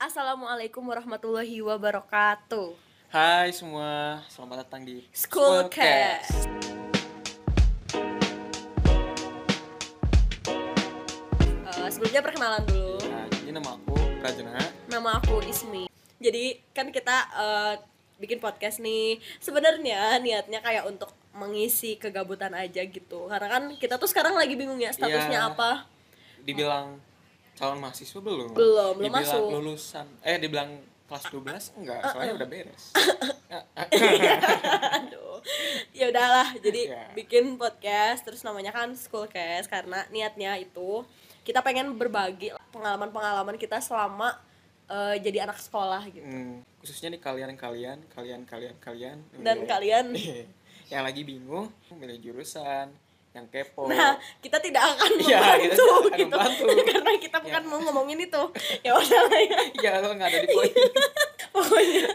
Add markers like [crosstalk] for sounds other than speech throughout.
Assalamualaikum warahmatullahi wabarakatuh. Hai semua, selamat datang di Schoolcast. Eh, sebelumnya perkenalan dulu. Nah, jadi nama aku Rajana. Nama aku Ismi. Jadi kan kita eh, bikin podcast nih. Sebenarnya niatnya kayak untuk mengisi kegabutan aja gitu. Karena kan kita tuh sekarang lagi bingung ya statusnya Iya. apa. Dibilang calon mahasiswa belum? Belum, belum dibilang masuk. lulusan. Eh, dibilang kelas 12 enggak, soalnya udah beres. [laughs] Aduh. Ya udahlah, jadi Iya. bikin podcast terus namanya kan Schoolcast karena niatnya itu kita pengen berbagi pengalaman-pengalaman kita selama eh, jadi anak sekolah gitu. Hmm, khususnya nih kalian-kalian, kalian-kalian kalian Dan Iya. kalian [laughs] yang lagi bingung milih jurusan, yang kepo. Nah, kita tidak akan Iya, kita membantu tidak akan gitu. membantu. [laughs] Karena kita bukan Iya. mau ngomongin itu. Ya udah lah ya. [laughs] Iya, lo nggak ada di poin. [laughs] Pokoknya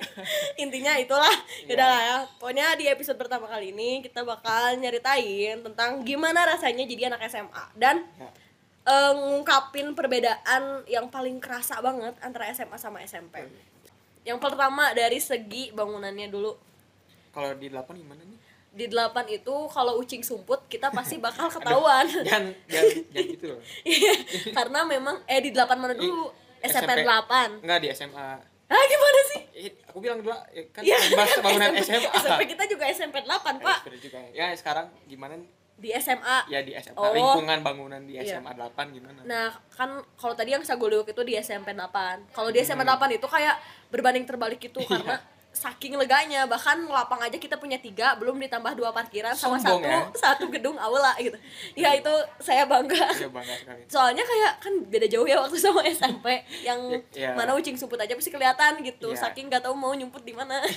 intinya itulah. Iya. Ya udah lah ya. Pokoknya di episode pertama kali ini kita bakal nyeritain tentang gimana rasanya jadi anak SMA dan Ya. eh, ngungkapin perbedaan yang paling kerasa banget antara SMA sama SMP. Yang pertama dari segi bangunannya dulu. Kalau di 8 gimana nih? Di 8 itu kalau ucing sumput kita pasti bakal ketahuan. Jangan, jangan, jangan gitu loh. Iya, Karena memang eh di 8 mana dulu? SMP, SMP. 8. Enggak di SMA. Ah gimana sih? Eh, aku bilang dulu ya, kan Iya. bahas bangunan SMA. SMP kita juga SMP 8, Pak. Ya, juga. Ya sekarang gimana? Di SMA. Ya di SMA Oh. lingkungan bangunan di Iya. SMA 8 gimana? Nah, kan kalau tadi yang Sagoliwuk itu di SMP 8. Kalau di SMA Hmm. 8 itu kayak berbanding terbalik gitu Iya. karena saking leganya bahkan lapang aja kita punya tiga belum ditambah dua parkiran sama satu Sombong ya. satu gedung aula gitu ya itu saya bangga Ya bangga sekali. [laughs] soalnya kayak kan beda jauh ya waktu sama SMP yang Ya, ya. mana ucing sumput aja pasti kelihatan gitu Ya. saking gak tahu mau nyumput di mana [laughs]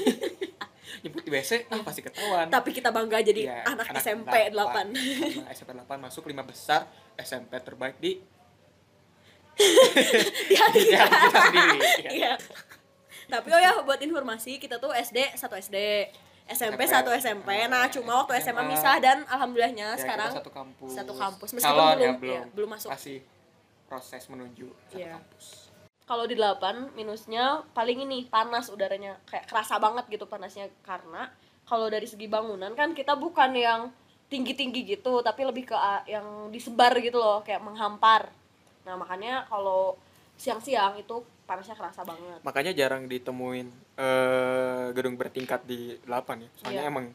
Nyebut di WC ah pasti ketahuan. tapi kita bangga jadi Iya, anak, SMP 8 Karena SMP 8 masuk lima besar SMP terbaik di [laughs] di hati kita sendiri. Iya. Tapi oh ya buat informasi kita tuh SD satu SD, SMP satu SMP. Nah cuma waktu SMA misah dan alhamdulillah Ya, sekarang satu kampus. satu kampus. Meskipun Calon belum, ya, belum, iya, belum masuk. Masih proses menuju satu Iya. kampus. Kalau di 8 minusnya paling ini panas udaranya kayak kerasa banget gitu panasnya karena kalau dari segi bangunan kan kita bukan yang tinggi-tinggi gitu tapi lebih ke ah, yang disebar gitu loh kayak menghampar. Nah makanya kalau siang-siang itu panasnya kerasa banget. Makanya jarang ditemuin eh, gedung bertingkat di 8 ya. Soalnya Iya. emang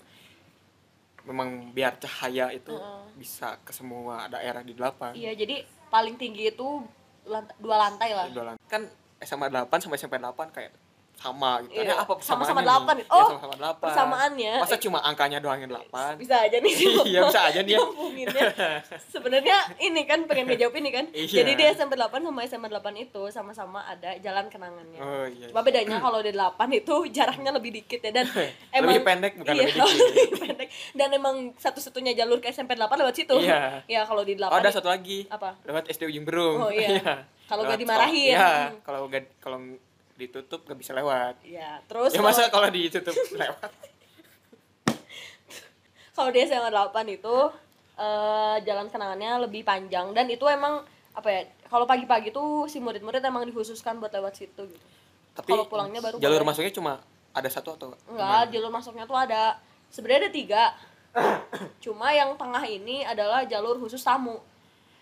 memang biar cahaya itu Heeh. bisa ke semua daerah di 8. Iya jadi paling tinggi itu lant- dua lantai lah. Dua lan- Kan SMA 8 sama SMP 8 kayak sama gitu. Iya, apa sama-sama nih? 8. Iya, Oh, sama-sama 8. persamaannya. Masa cuma angkanya doang yang 8? Bisa aja nih [laughs] Iya, bisa aja dia. Ngomponginnya. Sebenarnya ini kan pengen ngejawab ini kan. Iya. Jadi di SMP 8 sama SMA 8 itu sama-sama ada jalan kenangannya. Oh iya. Cuma bedanya kalau di 8 itu jaraknya lebih dikit ya dan [laughs] Lebih pendek, bukan iya, lebih dikit. [laughs] lebih pendek. Dan emang satu-satunya jalur ke SMP 8 lewat situ. Iya. Ya kalau di 8 Oh, ada satu lagi. apa? Lewat SD Ujung Berung. Oh, iya. Kalau nggak Lewat dimarahin. Iya, kalau nggak kalau ditutup nggak bisa lewat. Ya, terus Ya kalau- masa kalau ditutup [laughs] lewat? [laughs] kalau di SMA 8 itu eh, jalan kenangannya lebih panjang dan itu emang apa ya kalau pagi-pagi tuh si murid-murid emang dikhususkan buat lewat situ gitu Tapi Kalau pulangnya baru jalur boleh. masuknya cuma ada satu atau enggak gimana? jalur masuknya tuh ada sebenarnya ada tiga [coughs] cuma yang tengah ini adalah jalur khusus tamu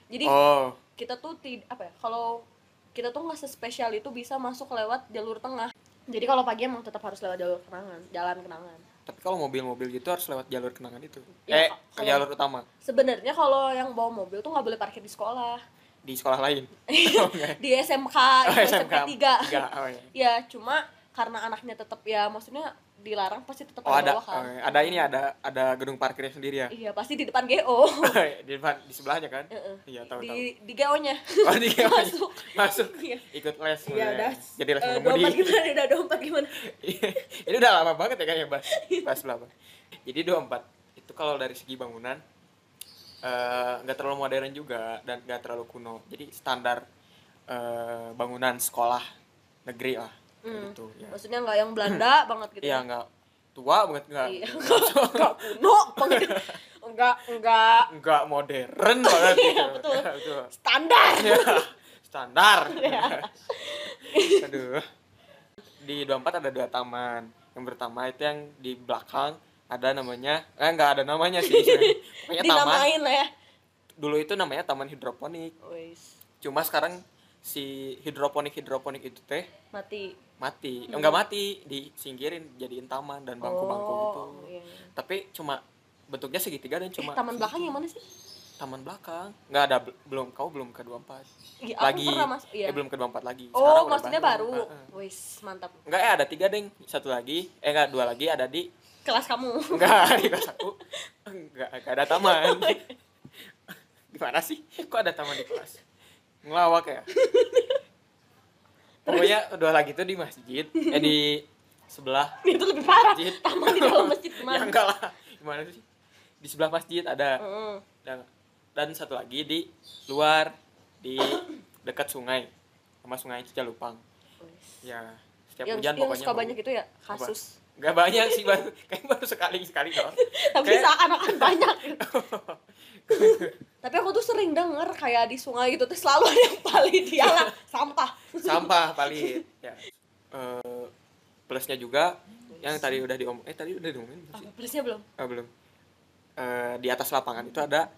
jadi Oh, kita tuh tid apa ya kalau kita tuh nggak sespesial itu bisa masuk lewat jalur tengah jadi kalau pagi emang tetap harus lewat jalur kenangan jalan kenangan tapi kalau mobil-mobil gitu harus lewat jalur kenangan itu. Ya, eh, ke jalur utama sebenarnya kalau yang bawa mobil tuh nggak boleh parkir di sekolah di sekolah lain. [laughs] Oh, di SMK Oh, SMK 3 Tiga. Oh, iya. ya cuma karena anaknya tetap ya maksudnya dilarang pasti tetap Oh, ada bawa kan oh, iya. ada ini ada ada gedung parkirnya sendiri ya. iya pasti di depan GO [laughs] di depan di sebelahnya kan? Iya, tahu tahu. di di GO nya Oh, di Masuk. Masuk. Iya. Ikut les. Iya, ya. udah. Jadi les Eh, mengemudi. dompet gimana udah dompet gimana [laughs] Iya. ini udah lama banget ya kan ya bahas bahas berapa jadi 24 itu kalau dari segi bangunan eh, nggak terlalu modern juga dan nggak terlalu kuno jadi standar eh, bangunan sekolah negeri lah Hmm. gitu ya maksudnya nggak yang Belanda banget gitu iya nggak tua banget nggak Iya. [laughs] nggak kuno banget enggak enggak nggak modern banget gitu Iya, betul. Betul. standar Ya, standar Iya. [laughs] Aduh. Di 24 ada dua taman. Yang pertama itu yang di belakang ada namanya eh nggak ada namanya sih. [laughs] Pokoknya taman. Dinamain lah ya. Dulu itu namanya taman hidroponik. Wis. Cuma sekarang si hidroponik hidroponik itu teh Mati. mati. Enggak mati, disingkirin jadiin taman dan bangku-bangku gitu. Oh, iya. Tapi cuma bentuknya segitiga dan Eh, cuma taman belakang yang mana sih? taman belakang nggak ada bel- belum kau belum ke 24 Iya, aku lagi pernah mas- iya. eh belum ke 24 lagi Oh, Sekarang udah maksudnya baru. Heeh. Wis, mantap. enggak ya ada tiga deng satu lagi eh enggak dua lagi ada di Kelas kamu. enggak [laughs] di kelas aku enggak enggak ada taman [laughs] gimana sih kok ada taman di kelas ngelawak ya? [laughs] Pokoknya dua lagi tuh di masjid eh di sebelah [laughs] itu lebih parah. masjid. Taman di dalam masjid [laughs] ya gimana? enggak lah. Gimana sih? Di sebelah masjid ada. Heeh. dan dan satu lagi di luar di dekat sungai. Sama sungai Cicalupang. Ya setiap Yang, hujan yang pokoknya suka banyak itu ya? kasus. Nggak banyak sih baru kayak baru sekali sekali doang. [laughs] Tapi Kayak- seakan-akan banyak. [laughs] Tapi aku tuh sering denger kayak di sungai gitu tuh selalu ada yang paling dialah [laughs] sampah. sampah paling ya. Eh, plusnya juga yang tadi udah diomong eh tadi udah diomongin belum sih? Plusnya belum? Ah, belum. Eh, di atas lapangan itu ada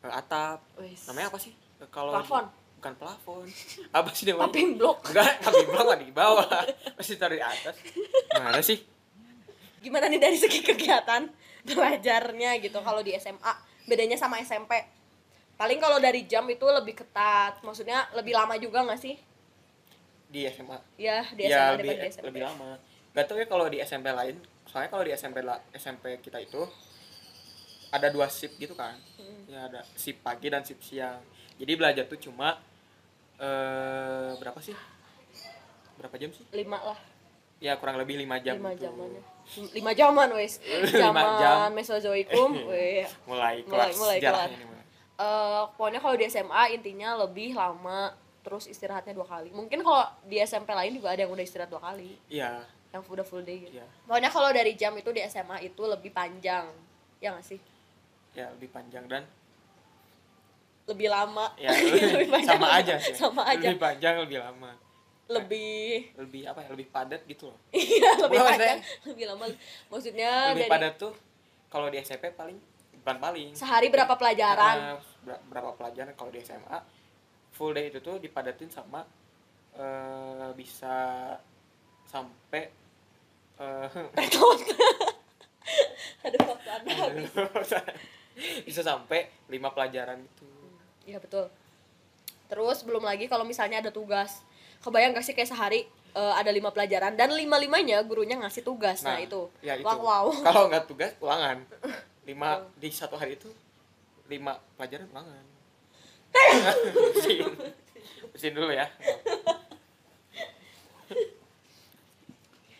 eh, atap. Namanya apa sih? Eh, kalau Plafon. bukan plafon. Apa sih namanya? Paping blok. enggak tapi belum di bawah. Masih taruh di atas. Mana sih Gimana nih dari segi kegiatan belajarnya gitu kalau di SMA bedanya sama SMP? Paling kalau dari jam itu lebih ketat, maksudnya lebih lama juga nggak sih? di SMA Ya di ya SMA lebih daripada di SMP. lebih lama gak tau ya kalau di SMP lain soalnya kalau di SMP la- SMP kita itu ada dua shift gitu kan Hmm. ya ada shift pagi dan shift siang jadi belajar tuh cuma eh berapa sih berapa jam sih Lima lah, ya kurang lebih lima jam lima gitu. jaman. Lima jaman wes. [laughs] Zaman Mesozoikum, [laughs] weh. mulai Mulai- mulai kelar. mulai. Eh, pokoknya kalau di SMA intinya lebih lama terus istirahatnya dua kali. Mungkin kalau di SMP lain juga ada yang udah istirahat dua kali. Iya. Yang udah full day gitu. Iya. Pokoknya kalau dari jam itu di SMA itu lebih panjang. Ya nggak sih? Ya lebih panjang dan lebih lama. Ya [laughs] Lebih panjang. sama aja sih. Sama aja. lebih panjang lebih lama lebih lebih apa ya? Lebih padat gitu loh. [laughs] Iya lebih Bukan, panjang lebih lama. Maksudnya lebih dari padat tuh kalau di SMP paling bukan paling. Sehari berapa pelajaran? Nah, ber- berapa pelajaran kalau di SMA full day itu tuh dipadatin sama eh, bisa sampai eh, [laughs] aduh waktu anda habis. Bisa sampai lima pelajaran itu Iya betul. Terus belum lagi kalau misalnya ada tugas, kebayang gak sih kayak sehari eh, ada lima pelajaran dan lima limanya gurunya ngasih tugas. Nah, itu. ya itu Wow, wow. [laughs] kalau nggak tugas ulangan lima di satu hari itu lima pelajaran ulangan [laughs] bersihin bersihin dulu ya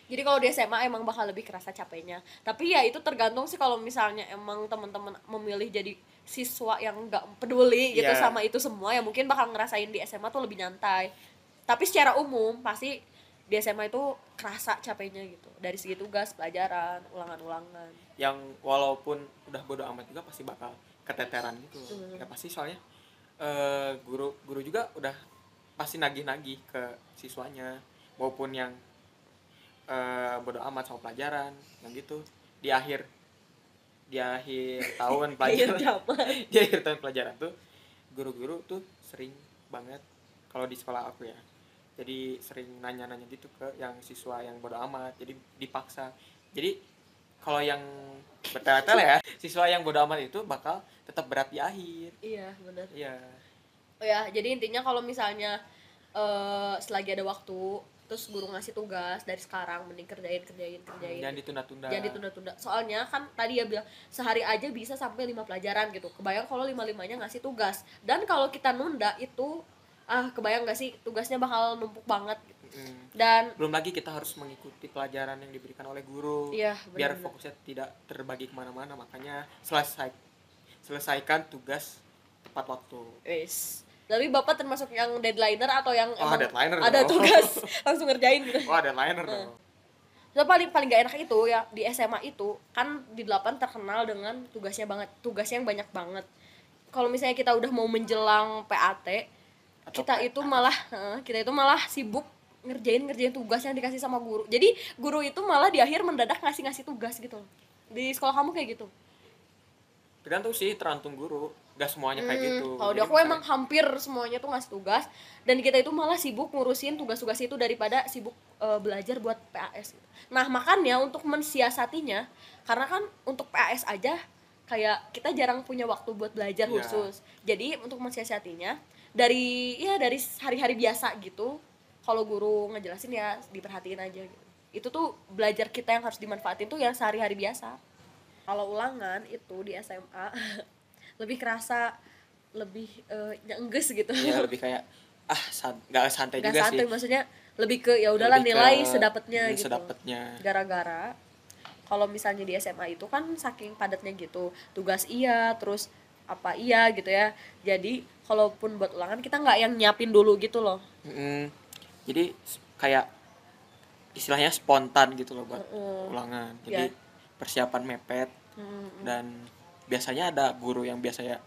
Jadi kalau di SMA emang bakal lebih kerasa capeknya. Tapi ya itu tergantung sih kalau misalnya emang teman-teman memilih jadi siswa yang nggak peduli gitu Iya. sama itu semua ya mungkin bakal ngerasain di SMA tuh lebih nyantai. Tapi secara umum pasti di SMA itu kerasa capeknya gitu. Dari segi tugas, pelajaran, ulangan-ulangan. yang walaupun udah bodo amat juga pasti bakal keteteran gitu Hmm. ya pasti soalnya eh, guru guru juga udah pasti nagih-nagih ke siswanya maupun yang eh, bodo amat sama pelajaran yang gitu di akhir di akhir [laughs] tahun pelajaran [laughs] di akhir tahun pelajaran tuh guru-guru tuh sering banget kalau di sekolah aku ya jadi sering nanya-nanya gitu ke yang siswa yang bodo amat jadi dipaksa jadi kalau yang bertele-tele ya [laughs] siswa yang bodo amat itu bakal tetap berat di akhir Iya, benar. iya Oh ya, jadi intinya kalau misalnya eh selagi ada waktu, terus guru ngasih tugas dari sekarang mending kerjain kerjain kerjain. jangan ditunda-tunda Jangan ditunda-tunda. Soalnya kan tadi ya bilang sehari aja bisa sampai lima pelajaran gitu. Kebayang kalau lima-limanya ngasih tugas. Dan kalau kita nunda itu ah kebayang gak sih tugasnya bakal numpuk banget gitu. Mm. Dan belum lagi kita harus mengikuti pelajaran yang diberikan oleh guru iya biar benar. fokusnya tidak terbagi ke mana-mana makanya selesai selesaikan tugas tepat waktu Wis. Tapi Bapak termasuk yang deadlineer atau yang Oh, deadlineer ada dong. tugas [laughs] langsung ngerjain gitu. wah ada liner dong So, paling paling gak enak itu ya di SMA itu kan di 8 terkenal dengan tugasnya banget tugasnya yang banyak banget kalau misalnya kita udah mau menjelang PAT kita itu malah kita itu malah sibuk ngerjain ngerjain tugas yang dikasih sama guru jadi guru itu malah di akhir mendadak ngasih ngasih tugas gitu loh. di sekolah kamu kayak gitu tergantung sih tergantung guru gak semuanya kayak Hmm, gitu Kalau di aku misalnya- emang hampir semuanya tuh ngasih tugas dan kita itu malah sibuk ngurusin tugas-tugas itu daripada sibuk eh, belajar buat PAS. gitu. Nah makanya untuk mensiasatinya karena kan untuk PAS aja kayak kita jarang punya waktu buat belajar Iya. khusus. Jadi untuk mensiasatinya dari ya dari hari-hari biasa gitu kalau guru ngejelasin ya diperhatiin aja gitu. Itu tuh belajar kita yang harus dimanfaatin tuh yang sehari-hari biasa. Kalau ulangan itu di SMA [laughs] lebih kerasa lebih nyengges gitu. Iya lebih kayak ah san gak santai Gak juga santai sih maksudnya lebih ke ya udahlah nilai ke- sedapatnya gitu. sedapatnya. Gara-gara kalau misalnya di SMA itu kan saking padatnya gitu, tugas iya, terus apa iya gitu ya. Jadi kalaupun buat ulangan kita nggak yang nyiapin dulu gitu loh. Mm, jadi kayak istilahnya spontan gitu loh buat Mm-mm. ulangan jadi Ya. persiapan mepet Hmm. dan biasanya ada guru yang biasanya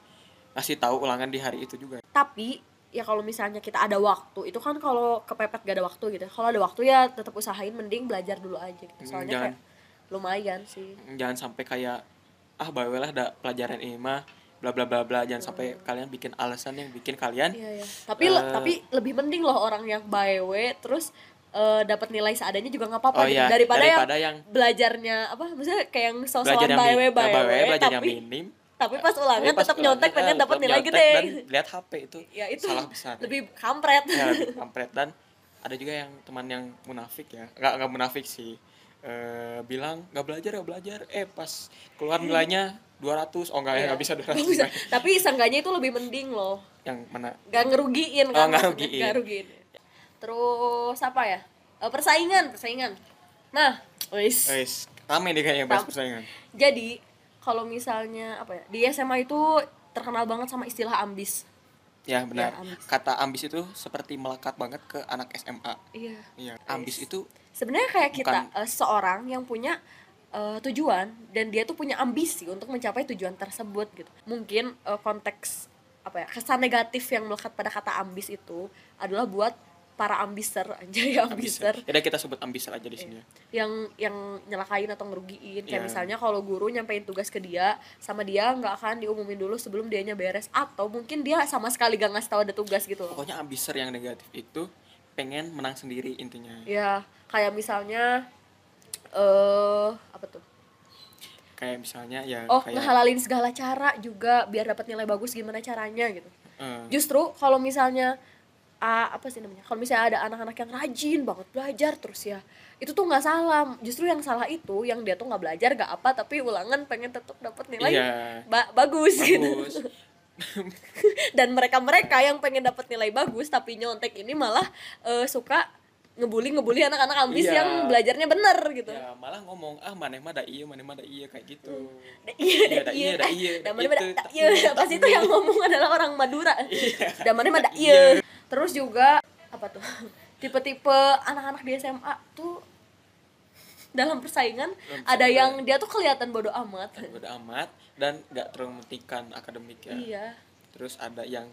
ngasih tahu ulangan di hari itu juga Tapi ya kalau misalnya kita ada waktu, itu kan kalau kepepet gak ada waktu gitu. Kalau ada waktu ya tetap usahain mending belajar dulu aja gitu. Hmm, Soalnya jangan. kayak lumayan sih. jangan sampai kayak ah bawa lah ada pelajaran ini mah bla bla bla bla jangan sampai kalian bikin alasan yang bikin kalian Iya ya. Tapi le- Eh. tapi lebih mending loh orang yang by way terus eh, dapat nilai seadanya juga nggak apa-apa Oh gitu. iya, daripada, daripada yang, yang belajarnya apa maksudnya kayak yang sosokan yang by mi- way by way belajar yang tapi minim. tapi pas ulangan tetap nyontek pengen eh, dapat nilai gede. dan lihat HP itu ya itu salah besar. lebih kampret. Ya lebih [laughs] kampret. Dan ada juga yang teman yang munafik ya. Nggak nggak munafik sih Eh, bilang nggak belajar nggak belajar. Eh pas keluar nilainya 200 oh enggak ya nggak bisa 200 Nggak bisa. tapi seenggaknya itu lebih mending loh. Yang mana? Gak ngerugiin Oh, kan nggak maksudnya, ngerugiin. nggak terus apa ya? Eh, persaingan persaingan. Nah wis. Guys rame nih kayaknya bahas persaingan. Jadi kalau misalnya apa ya di SMA itu terkenal banget sama istilah ambis. Ya benar. Ya, ambis. kata ambis itu seperti melekat banget ke anak SMA iya. Iya ambis itu sebenarnya kayak kita Bukan- eh, seorang yang punya eh, tujuan dan dia tuh punya ambisi untuk mencapai tujuan tersebut gitu. Mungkin eh, konteks apa ya kesan negatif yang melekat pada kata ambis itu adalah buat para ambiser [laughs] aja ya ambiser. Ya kita sebut ambiser aja di sini ya. Yang yang nyelakain atau ngerugiin. Kayak Iya. misalnya kalau guru nyampein tugas ke dia sama dia nggak akan diumumin dulu sebelum dianya beres. Atau mungkin dia sama sekali gak ngasih tahu ada tugas gitu loh. Pokoknya ambiser yang negatif itu pengen menang sendiri intinya. Ya kayak misalnya eh apa tuh? Kayak misalnya ya oh kayak ngehalalin segala cara juga biar dapat nilai bagus gimana caranya gitu. Eh, justru kalau misalnya ah, apa sih namanya? Kalau misalnya ada anak-anak yang rajin banget belajar terus ya itu tuh nggak salah. Justru yang salah itu yang dia tuh nggak belajar gak apa tapi ulangan pengen tetap dapat nilai iya. ba- bagus, gitu. Bagus. [laughs] Dan mereka mereka yang pengen dapat nilai bagus tapi nyontek ini malah eh, suka ngebully ngebully anak-anak ambis Iya. yang belajarnya bener gitu ya malah ngomong ah mana mah da iya mana mah da iya kayak gitu Da iya, Iya, da iya, da iya, da mana mah da- iya. Pas tak itu yang ngomong adalah orang Madura. Iya. Da mana mah da iya. Terus juga apa tuh? Tipe-tipe anak-anak di SMA tuh dalam persaingan ada yang dia tuh kelihatan bodoh amat. udah amat dan nggak terlalu mementingkan akademik ya Iya. terus ada yang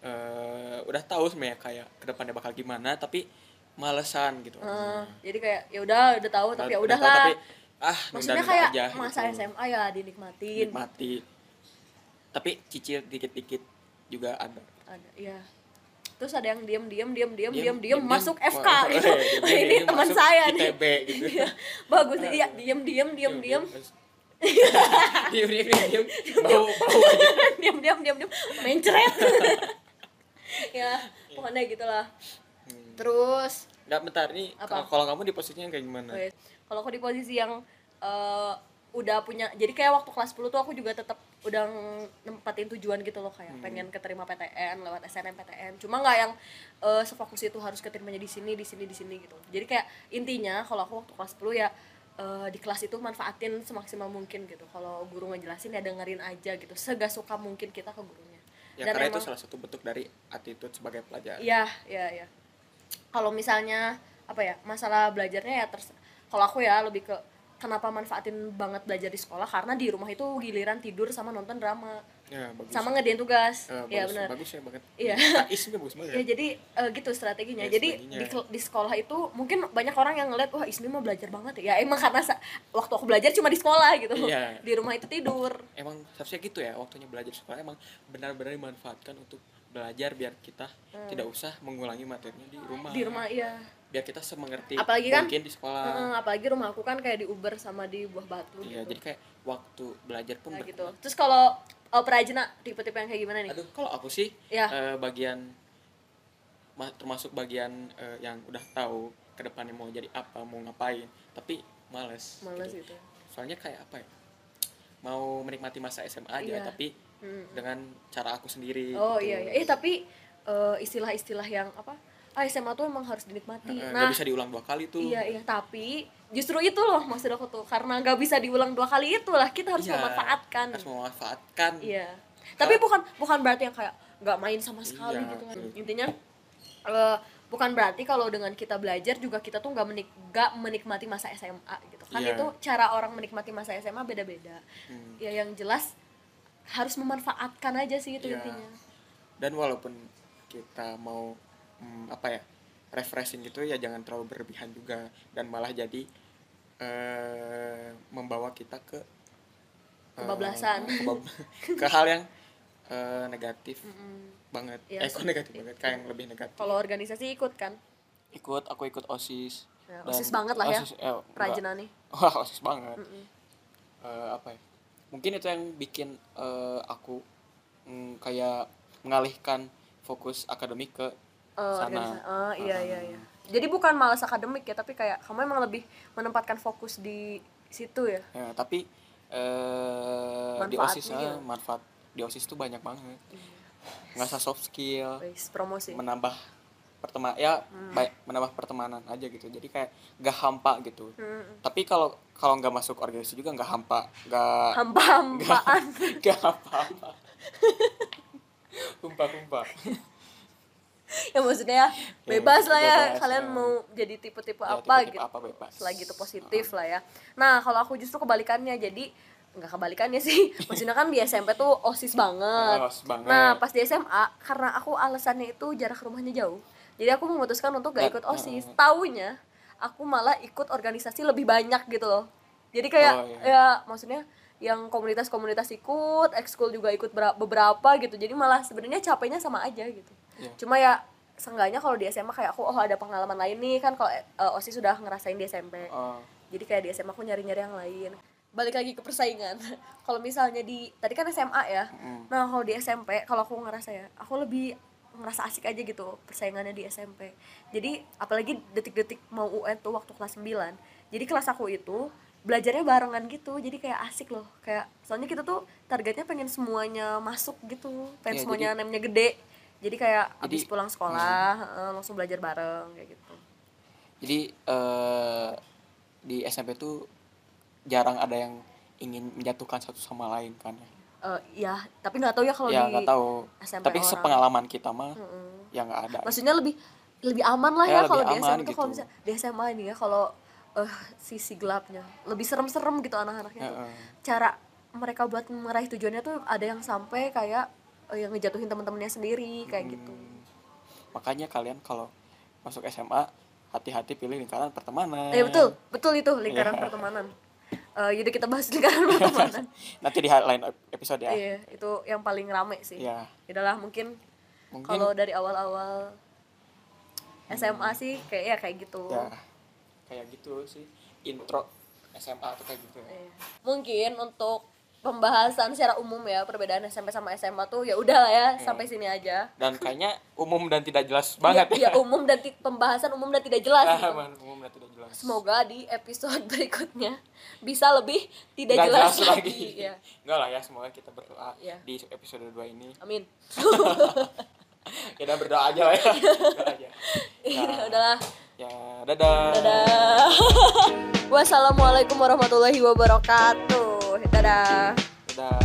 eh, udah tahu sebenarnya kayak ke depannya bakal gimana tapi malesan gitu Eh, jadi kayak ya udah udah tahu tapi ya udahlah. tapi ah Maksudnya kayak aja, masa gitu. SMA ya dinikmatin. nikmati tapi cicil dikit-dikit juga ada Ada iya. Terus ada yang diem diem diem diem Diem, diem diem diem, masuk diem. FK gitu. eh, diem, diem, ini diem, teman saya nih. ITB gitu Iya, Bagus nih. Iya, diem diem diem diem. diem diem diem diem bau bau aja diam diam diam diam mencret ya pokoknya gitulah Hmm. Terus nggak bentar nih Apa? kalau kamu di posisinya kayak gimana? Kalau aku di posisi yang eh, udah punya jadi kayak waktu kelas 10 tuh aku juga tetap udah nempatin tujuan gitu loh kayak Hmm. pengen keterima PTN lewat SNMPTN cuma nggak yang eh, sefokus itu harus keterimanya di sini di sini di sini gitu. Jadi kayak intinya kalau aku waktu kelas 10 ya eh, di kelas itu manfaatin semaksimal mungkin gitu. Kalau guru ngejelasin ya dengerin aja gitu. Segak suka mungkin kita ke gurunya. Ya karena itu salah satu bentuk dari attitude sebagai pelajar. Iya, iya, iya. Kalau misalnya apa ya masalah belajarnya ya terus kalau aku ya lebih ke kenapa manfaatin banget belajar di sekolah karena di rumah itu giliran tidur sama nonton drama. Ya bagus. Sama ngerjain tugas. Eh, ya bagus, benar bagus ya banget. Iya. isnya bagus banget ya? Jadi eh, gitu strateginya. Ya, jadi strateginya. di, di sekolah itu mungkin banyak orang yang ngeliat wah Ismi mau belajar banget ya. Emang karena waktu aku belajar cuma di sekolah gitu. Iya. di rumah itu tidur. Emang seharusnya gitu ya waktunya belajar sekolah emang benar-benar dimanfaatkan untuk belajar biar kita tidak usah mengulangi materinya di rumah Hmm. di rumah iya biar kita semengerti Apalagi kan, mungkin di sekolah Heeh, apalagi rumah aku kan kayak di Uber sama di Buah Batu iya gitu jadi kayak waktu belajar pun Nah, gitu terus kalau oh, Prajna tipe-tipe yang kayak gimana nih aduh kalau aku sih Ya. eh, bagian ma- termasuk bagian eh, yang udah tahu ke depannya mau jadi apa mau ngapain tapi males males gitu. gitu soalnya kayak apa ya mau menikmati masa SMA aja Iya. tapi Hmm. dengan cara aku sendiri oh gitu. iya iya eh tapi eh, istilah-istilah yang apa ah SMA tuh emang harus dinikmati nggak nah bisa diulang dua kali tuh Iya iya tapi justru itu loh maksud aku tuh karena nggak bisa diulang dua kali itulah kita harus Iya, memanfaatkan. harus memanfaatkan Iya. Tapi bukan bukan berarti yang kayak nggak main sama sekali Iya, gitu kan. Intinya eh, bukan berarti kalau dengan kita belajar juga kita tuh nggak menik nggak menikmati masa SMA gitu kan Iya. itu cara orang menikmati masa SMA beda-beda. Hmm. Ya yang jelas harus memanfaatkan aja sih itu Iya. intinya. dan walaupun kita mau hmm, apa ya refreshing gitu ya jangan terlalu berlebihan juga dan malah jadi eh membawa kita ke eh, Kebablasan. kebab- [laughs] ke hal yang eh, negatif Mm-mm. banget Iya eh kok negatif banget kayak yang lebih negatif Kalau organisasi ikut kan. ikut aku ikut osis Ya, OSIS banget lah ya, OSIS, eh, enggak. Prajna nih. [laughs] wah osis banget Mm-mm. Eh, apa ya mungkin itu yang bikin eh, aku mm, kayak mengalihkan fokus akademik ke Oh, sana. Oh, iya iya iya. Jadi bukan malas akademik ya, tapi kayak kamu emang lebih menempatkan fokus di situ ya. ya tapi eh di osis gimana? ah, manfaat di osis tuh banyak banget ngasah soft skill Wis, promosi. menambah pertemanan ya Hmm. baik menambah pertemanan aja gitu jadi kayak gak hampa gitu Hmm. tapi kalau kalau nggak masuk organisasi juga nggak hampa nggak Hampa-hampaan. [laughs] nggak hampa hampa humpa humpa ya maksudnya bebas lah ya bebas, kalian ya. mau jadi tipe-tipe Ya, apa tipe-tipe gitu. apa bebas Selagi itu positif lah ya. Nah, kalau aku justru kebalikannya. Jadi nggak kebalikannya sih. [laughs] Maksudnya kan di SMP tuh OSIS banget. Oh, OSIS banget. Nah, pas di SMA karena aku alasannya itu jarak rumahnya jauh. Jadi aku memutuskan untuk gak Nggak, ikut OSIS. uh. Taunya aku malah ikut organisasi lebih banyak gitu loh. Jadi kayak Oh, iya. ya maksudnya yang komunitas-komunitas ikut, ekskul juga ikut bera- beberapa gitu. Jadi malah sebenarnya capeknya sama aja gitu. Iya. Cuma ya seenggaknya kalau di SMA kayak aku oh ada pengalaman lain nih kan kalau eh, OSIS sudah ngerasain di SMP. Oh, Jadi kayak di SMA aku nyari-nyari yang lain. Balik lagi ke persaingan. [laughs] kalau misalnya di tadi kan SMA ya. mm. Nah, kalau di SMP kalau aku ngerasa ya, aku lebih ngerasa asik aja gitu persaingannya di SMP. Jadi apalagi detik-detik mau UN tuh waktu kelas 9. Jadi kelas aku itu belajarnya barengan gitu. Jadi kayak asik loh. Kayak soalnya kita tuh targetnya pengen semuanya masuk gitu. Pengen Iya, semuanya nemnya gede. Jadi kayak Jadi- abis pulang sekolah eh, langsung belajar bareng kayak gitu. jadi eh di SMP tuh jarang ada yang ingin menjatuhkan satu sama lain kan ya Eh, ya, tapi nggak tahu ya kalau ya di nggak tahu SMP tapi orang. sepengalaman kita mah Mm-mm. ya nggak ada maksudnya lebih lebih aman lah Ya, ya, kalau di SMA tuh kalau gitu. bisa di SMA ini ya kalau eh sisi gelapnya lebih serem-serem gitu anak-anaknya tuh. Cara mereka buat meraih tujuannya tuh ada yang sampai kayak eh, yang ngejatuhin teman-temannya sendiri kayak gitu Hmm. makanya kalian kalau masuk SMA hati-hati pilih lingkaran pertemanan eh betul betul itu lingkaran Iya. pertemanan Eh yaudah kita bahas [laughs] lingkaran pertemanan nanti di lain episode ya. Iya itu yang paling rame sih. Ya Yaudahlah mungkin mungkin kalau dari awal-awal SMA sih kayak ya kayak gitu. Ya kayak gitu sih. Intro SMA tuh kayak gitu. Ya. Iya. Mungkin untuk pembahasan secara umum ya perbedaan SMP sama SMA tuh ya udah lah ya sampai sini aja. dan [laughs] kayaknya umum dan tidak jelas banget ya, ya umum dan pembahasan umum dan tidak jelas Ah, gitu. man, umum dan tidak jelas Semoga di episode [laughs] berikutnya bisa lebih tidak Nggak jelas, jelas lagi. lagi Ya. enggak lah ya semoga kita berdoa Iya. di episode 2 ini Amin. [laughs] kita berdoa aja lah ya Berdoa aja. Ya, udahlah. ya dadah Dadah. Wassalamualaikum warahmatullahi wabarakatuh. Dadah. dadah